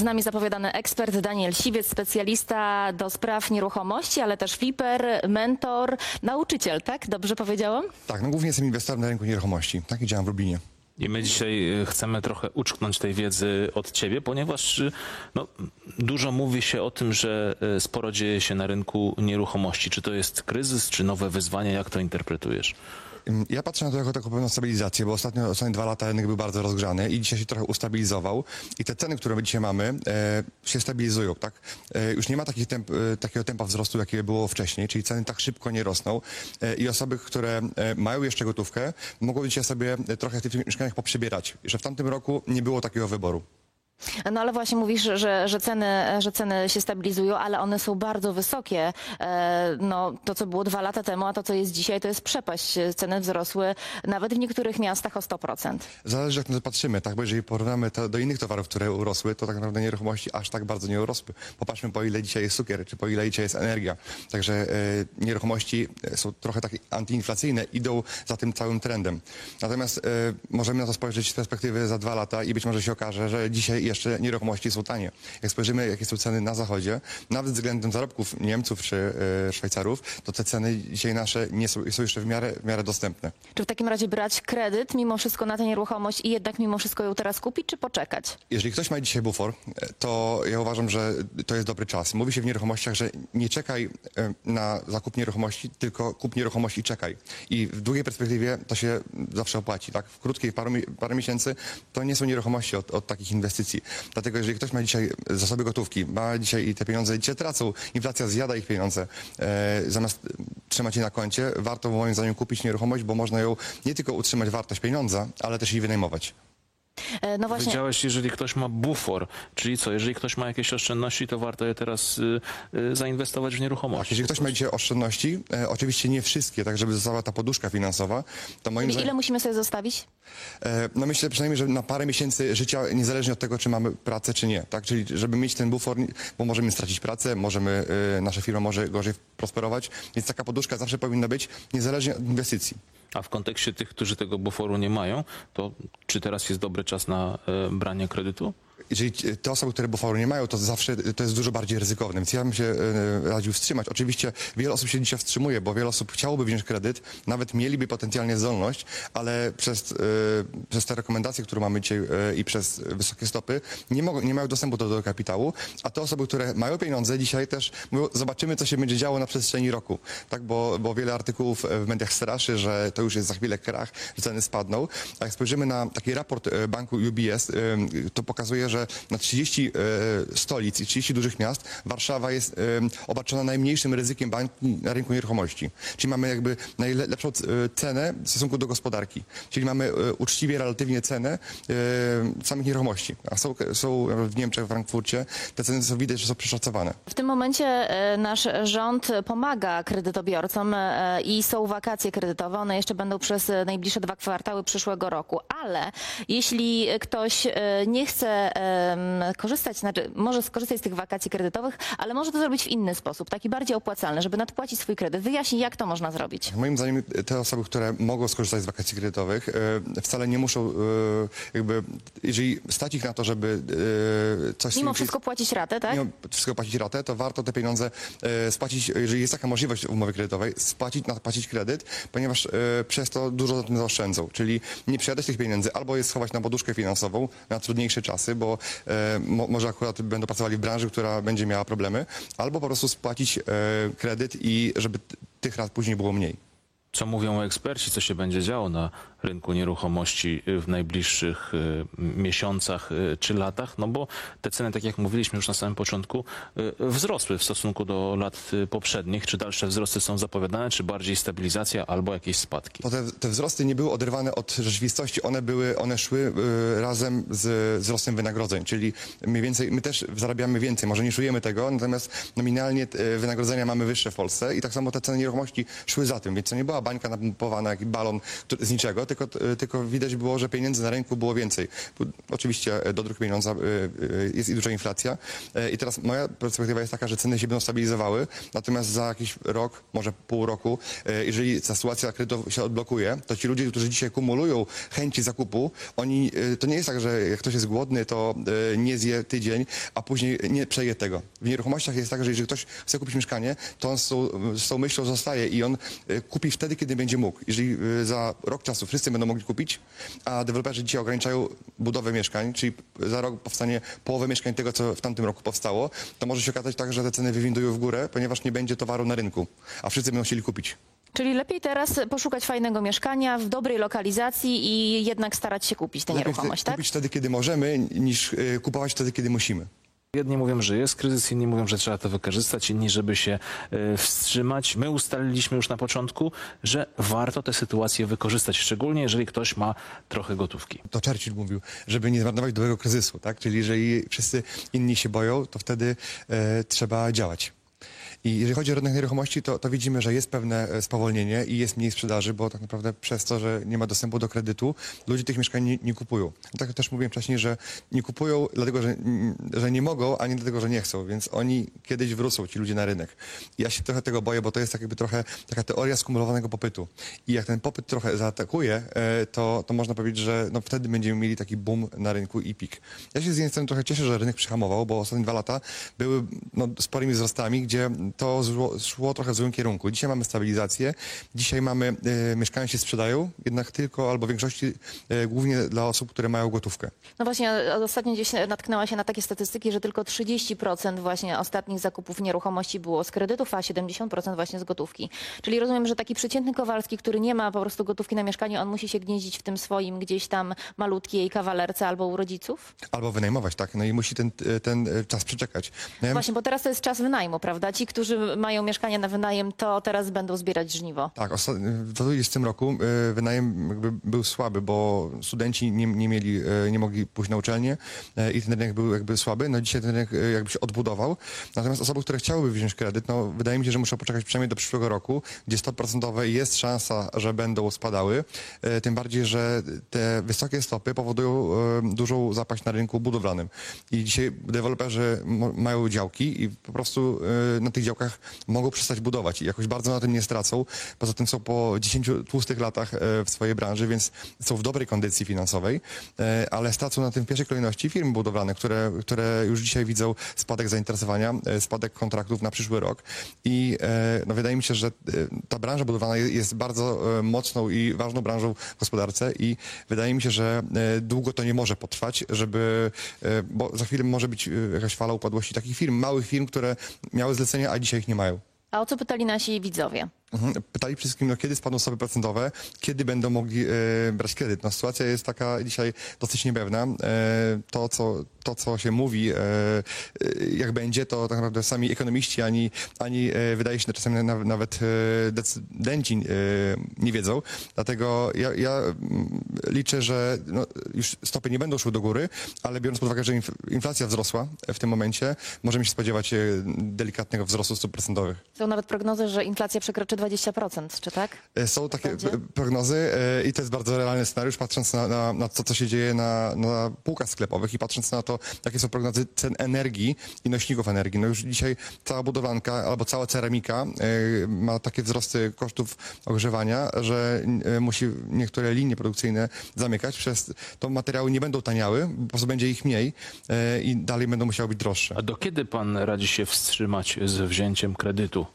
Z nami zapowiadany ekspert Daniel Siwiec, specjalista do spraw nieruchomości, ale też fliper, mentor, nauczyciel, tak? Dobrze powiedziałam? Tak, no głównie jestem inwestorem na rynku nieruchomości. Tak i działam w Lublinie. I my dzisiaj y, chcemy trochę uczknąć tej wiedzy od ciebie, ponieważ y, no, dużo mówi się o tym, że y, sporo dzieje się na rynku nieruchomości. Czy to jest kryzys, czy nowe wyzwanie? Jak to interpretujesz? Ja patrzę na to jako taką pewną stabilizację, bo ostatnio, ostatnie dwa lata rynek był bardzo rozgrzany i dzisiaj się trochę ustabilizował i te ceny, które my dzisiaj mamy, e, się stabilizują, tak? E, już nie ma takich temp, e, takiego tempa wzrostu, jakie było wcześniej, czyli ceny tak szybko nie rosną e, i osoby, które e, mają jeszcze gotówkę, mogą dzisiaj sobie e, trochę w tych mieszkaniach poprzebierać, że w tamtym roku nie było takiego wyboru. No ale właśnie mówisz, że, że, ceny, że ceny się stabilizują, ale one są bardzo wysokie. E, No, to, co było dwa lata temu, a to, co jest dzisiaj, to jest przepaść. Ceny wzrosły nawet w niektórych miastach o 100%. Zależy jak na to patrzymy, tak? Bo jeżeli porównamy to do innych towarów, które urosły, to tak naprawdę nieruchomości aż tak bardzo nie urosły. Popatrzmy po ile dzisiaj jest cukier, czy po ile dzisiaj jest energia. Także e, nieruchomości są trochę takie antyinflacyjne, idą za tym całym trendem. Natomiast e, możemy na to spojrzeć z perspektywy za dwa lata i być może się okaże, że dzisiaj jeszcze nieruchomości są tanie. Jak spojrzymy, jakie są ceny na zachodzie, nawet względem zarobków Niemców czy e, Szwajcarów, to te ceny dzisiaj nasze nie są, są jeszcze w miarę, w miarę dostępne. Czy w takim razie brać kredyt mimo wszystko na tę nieruchomość i jednak mimo wszystko ją teraz kupić, czy poczekać? Jeżeli ktoś ma dzisiaj bufor, e, to ja uważam, że to jest dobry czas. Mówi się w nieruchomościach, że nie czekaj e, na zakup nieruchomości, tylko kup nieruchomości i czekaj. I w długiej perspektywie to się zawsze opłaci. Tak? W krótkiej paru, parę miesięcy to nie są nieruchomości od, od takich inwestycji. Dlatego jeżeli ktoś ma dzisiaj zasoby gotówki, ma dzisiaj i te pieniądze dzisiaj tracą, inflacja zjada ich pieniądze, e, zamiast trzymać je na koncie, warto moim zdaniem kupić nieruchomość, bo można ją nie tylko utrzymać wartość pieniądza, ale też i wynajmować. E, No właśnie. Powiedziałeś, jeżeli ktoś ma bufor, czyli co, jeżeli ktoś ma jakieś oszczędności, to warto je teraz y, y, zainwestować w nieruchomości. Jeżeli ktoś ma dzisiaj oszczędności, e, oczywiście nie wszystkie, tak żeby została ta poduszka finansowa, to moim zdaniem, ile musimy sobie zostawić? e, no myślę przynajmniej, że na parę miesięcy życia, niezależnie od tego, czy mamy pracę, czy nie, tak? Czyli żeby mieć ten bufor, bo możemy stracić pracę, możemy, e, nasza firma może gorzej prosperować, więc taka poduszka zawsze powinna być, niezależnie od inwestycji. A w kontekście tych, którzy tego buforu nie mają, to czy teraz jest dobry czas na e, branie kredytu? Jeżeli te osoby, które buforu nie mają, to zawsze to jest dużo bardziej ryzykowne, więc ja bym się e, radził wstrzymać. Oczywiście wiele osób się dzisiaj wstrzymuje, bo wiele osób chciałoby wziąć kredyt, nawet mieliby potencjalnie zdolność, ale przez, e, przez te rekomendacje, które mamy dzisiaj e, i przez wysokie stopy, nie, mogą, nie mają dostępu do, do kapitału, a te osoby, które mają pieniądze dzisiaj też mówią, zobaczymy, co się będzie działo na przestrzeni roku, tak, bo, bo wiele artykułów w mediach straszy, że to już jest za chwilę krach, że ceny spadną, a jak spojrzymy na taki raport banku UBS, to pokazuje, że na 30 e, stolic i 30 dużych miast Warszawa jest e, obarczona najmniejszym ryzykiem na rynku nieruchomości. Czyli mamy jakby najlepszą e, cenę w stosunku do gospodarki. Czyli mamy e, uczciwie relatywnie cenę e, samych nieruchomości. A są, są w Niemczech, w Frankfurcie, te ceny są widać, że są przeszacowane. W tym momencie e, nasz rząd pomaga kredytobiorcom e, i są wakacje kredytowe. One jeszcze będą przez najbliższe dwa kwartały przyszłego roku. Ale jeśli ktoś nie chce korzystać, znaczy może skorzystać z tych wakacji kredytowych, ale może to zrobić w inny sposób, taki bardziej opłacalny, żeby nadpłacić swój kredyt. Wyjaśnij, jak to można zrobić. Moim zdaniem te osoby, które mogą skorzystać z wakacji kredytowych, e, wcale nie muszą e, jakby, jeżeli stać ich na to, żeby e, coś... Mimo wszystko płacić ratę, tak? mimo wszystko płacić ratę, to warto te pieniądze e, spłacić, jeżeli jest taka możliwość w umowie kredytowej, spłacić, napłacić kredyt, ponieważ e, przez to dużo na tym zaoszczędzą. Czyli nie przejadać tych pieniędzy, albo je schować na poduszkę finansową na trudniejsze czasy, bo e, mo, może akurat będą pracowali w branży, która będzie miała problemy, albo po prostu spłacić e, kredyt i żeby tych rat później było mniej. Co mówią eksperci, co się będzie działo na rynku nieruchomości w najbliższych y, miesiącach y, czy latach? No bo te ceny, tak jak mówiliśmy już na samym początku, y, wzrosły w stosunku do lat poprzednich. Czy dalsze wzrosty są zapowiadane, czy bardziej stabilizacja albo jakieś spadki? Bo te, te wzrosty nie były oderwane od rzeczywistości, one były, one szły razem z wzrostem wynagrodzeń, czyli mniej więcej, my też zarabiamy więcej, może nie czujemy tego, natomiast nominalnie wynagrodzenia mamy wyższe w Polsce i tak samo te ceny nieruchomości szły za tym, więc to nie była bańka napompowana, jak balon z niczego, tylko, tylko widać było, że pieniędzy na rynku było więcej. Oczywiście y, do dróg pieniądza y, y, jest i duża inflacja i teraz moja perspektywa jest taka, że ceny się będą stabilizowały, natomiast za jakiś rok, może pół roku, jeżeli ta sytuacja kredytów się odblokuje, to ci ludzie, którzy dzisiaj kumulują chęci zakupu, oni, to nie jest tak, że jak ktoś jest głodny, to nie zje tydzień, a później nie przeje tego. W nieruchomościach jest tak, że jeżeli ktoś chce kupić mieszkanie, to on z tą, z tą myślą zostaje i on kupi wtedy, kiedy będzie mógł. Jeżeli y, za rok czasu wszyscy będą mogli kupić, a deweloperzy dzisiaj ograniczają budowę mieszkań, czyli za rok powstanie połowę mieszkań tego, co w tamtym roku powstało, to może się okazać tak, że te ceny wywindują w górę, ponieważ nie będzie towaru na rynku, a wszyscy będą chcieli kupić. Czyli lepiej teraz poszukać fajnego mieszkania w dobrej lokalizacji i jednak starać się kupić tę Lepiej nieruchomość, wtedy- tak? kupić wtedy, kiedy możemy, niż y, kupować wtedy, kiedy musimy. Jedni mówią, że jest kryzys, inni mówią, że trzeba to wykorzystać, inni, żeby się e, wstrzymać. My ustaliliśmy już na początku, że warto tę sytuację wykorzystać, szczególnie jeżeli ktoś ma trochę gotówki. to Churchill mówił, żeby nie zmarnować dobrego kryzysu, tak? Czyli jeżeli wszyscy inni się boją, to wtedy e, trzeba działać. I jeżeli chodzi o rynek nieruchomości, to, to widzimy, że jest pewne e, spowolnienie i jest mniej sprzedaży, bo tak naprawdę przez to, że nie ma dostępu do kredytu, ludzie tych mieszkań nie, nie kupują. Tak jak też mówiłem wcześniej, że nie kupują dlatego, że, że nie mogą, a nie dlatego, że nie chcą, więc oni kiedyś wrócą, ci ludzie na rynek. Ja się trochę tego boję, bo to jest tak jakby trochę taka teoria skumulowanego popytu. I jak ten popyt trochę zaatakuje, e, to, to można powiedzieć, że no wtedy będziemy mieli taki boom na rynku i pik. Ja się z jednej strony trochę cieszę, że rynek przyhamował, bo ostatnie dwa lata były no, sporymi wzrostami, gdzie to szło, szło trochę w złym kierunku. Dzisiaj mamy stabilizację, dzisiaj mamy, e, mieszkania się sprzedają, jednak tylko albo w większości e, głównie dla osób, które mają gotówkę. No właśnie, ostatnio gdzieś natknęła się na takie statystyki, że tylko 30% właśnie ostatnich zakupów nieruchomości było z kredytów, a 70% właśnie z gotówki. Czyli rozumiem, że taki przeciętny Kowalski, który nie ma po prostu gotówki na mieszkanie, on musi się gnieździć w tym swoim gdzieś tam malutkiej kawalerce albo u rodziców? Albo wynajmować, tak? No i musi ten, ten e, czas przeczekać. No Właśnie, bo teraz to jest czas wynajmu, prawda? Ci, którzy mają mieszkanie na wynajem, to teraz będą zbierać żniwo. Tak, w 2020 roku e, wynajem był słaby, bo studenci nie, nie mieli, e, nie mogli pójść na uczelnię e, i ten rynek był jakby słaby. No dzisiaj ten rynek jakby się odbudował. Natomiast osoby, które chciałyby wziąć kredyt, no wydaje mi się, że muszą poczekać przynajmniej do przyszłego roku, gdzie stopy procentowe jest szansa, że będą spadały. Tym bardziej, że te wysokie stopy powodują dużą zapaść na rynku budowlanym. I dzisiaj deweloperzy mają działki i po prostu na tych działkach mogą przestać budować i jakoś bardzo na tym nie stracą. Poza tym są po 10 tłustych latach e, w swojej branży, więc są w dobrej kondycji finansowej, e, ale stracą na tym w pierwszej kolejności firmy budowlane, które, które już dzisiaj widzą spadek zainteresowania, e, spadek kontraktów na przyszły rok i no, wydaje mi się, że ta branża budowlana je- jest bardzo mocną i ważną branżą w gospodarce i wydaje mi się, że długo to nie może potrwać, żeby, bo za chwilę może być jakaś fala upadłości takich firm, małych firm, które miały zlecenia, a dzisiaj ich nie mają. A o co pytali nasi widzowie? Mhm. Pytali przede wszystkim, no, kiedy spadną stopy procentowe, kiedy będą mogli e, brać kredyt. No, sytuacja jest taka dzisiaj dosyć niepewna. E, to, co, to, co się mówi, e, e, jak będzie, to tak naprawdę sami ekonomiści, ani, ani e, wydaje się, że czasami nawet, nawet e, decydenci e, nie wiedzą. Dlatego ja, ja mm, liczę, że no, już stopy nie będą szły do góry, ale biorąc pod uwagę, że inf- inflacja wzrosła w tym momencie, możemy się spodziewać e, delikatnego wzrostu stóp procentowych. Są nawet prognozy, że inflacja przekroczy 20%, czy tak? E, Są takie Będzie? prognozy e, i to jest bardzo realny scenariusz, patrząc na, na, na to, co się dzieje na, na półkach sklepowych i patrząc na to, jakie są prognozy cen energii i nośników energii. No już dzisiaj cała budowlanka albo cała ceramika e, ma takie wzrosty kosztów ogrzewania, że musi niektóre linie produkcyjne zamykać, przez to materiały nie będą taniały, po prostu będzie ich mniej i dalej będą musiały być droższe. A do kiedy pan radzi się wstrzymać z wzięciem kredytu?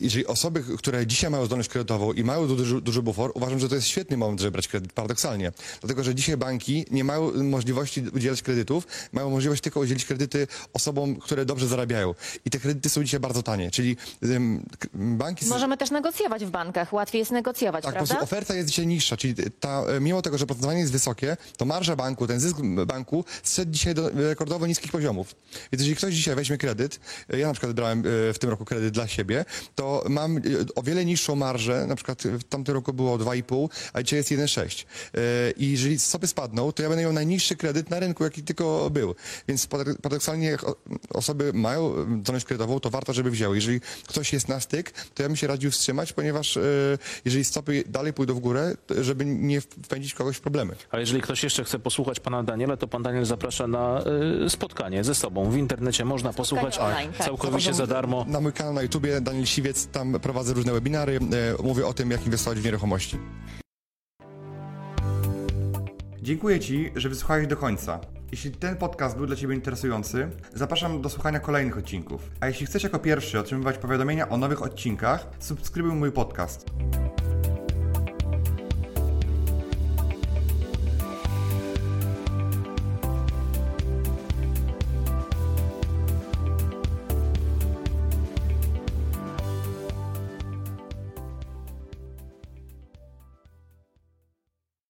Jeżeli osoby, które dzisiaj mają zdolność kredytową i mają duży, duży bufor, uważam, że to jest świetny moment, żeby brać kredyt, paradoksalnie. Dlatego, że dzisiaj banki nie mają możliwości udzielać kredytów, mają możliwość tylko udzielić kredyty osobom, które dobrze zarabiają. I te kredyty są dzisiaj bardzo tanie, czyli k- banki... Możemy też negocjować w bankach. Łatwiej jest negocjować, Tak, po prawda? prostu oferta jest dzisiaj niższa, czyli ta, e, mimo tego, że procentowanie jest wysokie, to marża banku, ten zysk banku zszedł dzisiaj do rekordowo niskich poziomów. Więc jeżeli ktoś dzisiaj weźmie kredyt, e, ja na przykład brałem e, w tym roku kredyt dla siebie, to mam e, o wiele niższą marżę, na przykład w tamtym roku było 2,5, a dzisiaj jest 1,6. E, I jeżeli stopy spadną, to ja będę miał najniższy kredyt na rynku, jaki tylko był. Więc paradok- paradoksalnie jak osoby mają e, zdolność kredytową, to warto, żeby wzięły. Jeżeli ktoś jest na styk, to ja bym się radził wstrzymać, ponieważ e, jeżeli stopy dalej pójdą w górę, żeby nie wpędzić kogoś w problemy. A jeżeli ktoś jeszcze chce posłuchać pana Daniela, to pan Daniel zaprasza na spotkanie ze sobą. W internecie można posłuchać online, tak. całkowicie za darmo. Na mój kanał na YouTubie Daniel Siwiec, tam prowadzę różne webinary, e, mówię o tym, jak inwestować w nieruchomości. Dziękuję Ci, że wysłuchałeś do końca. Jeśli ten podcast był dla Ciebie interesujący, zapraszam do słuchania kolejnych odcinków. A jeśli chcesz jako pierwszy otrzymywać powiadomienia o nowych odcinkach, subskrybuj mój podcast.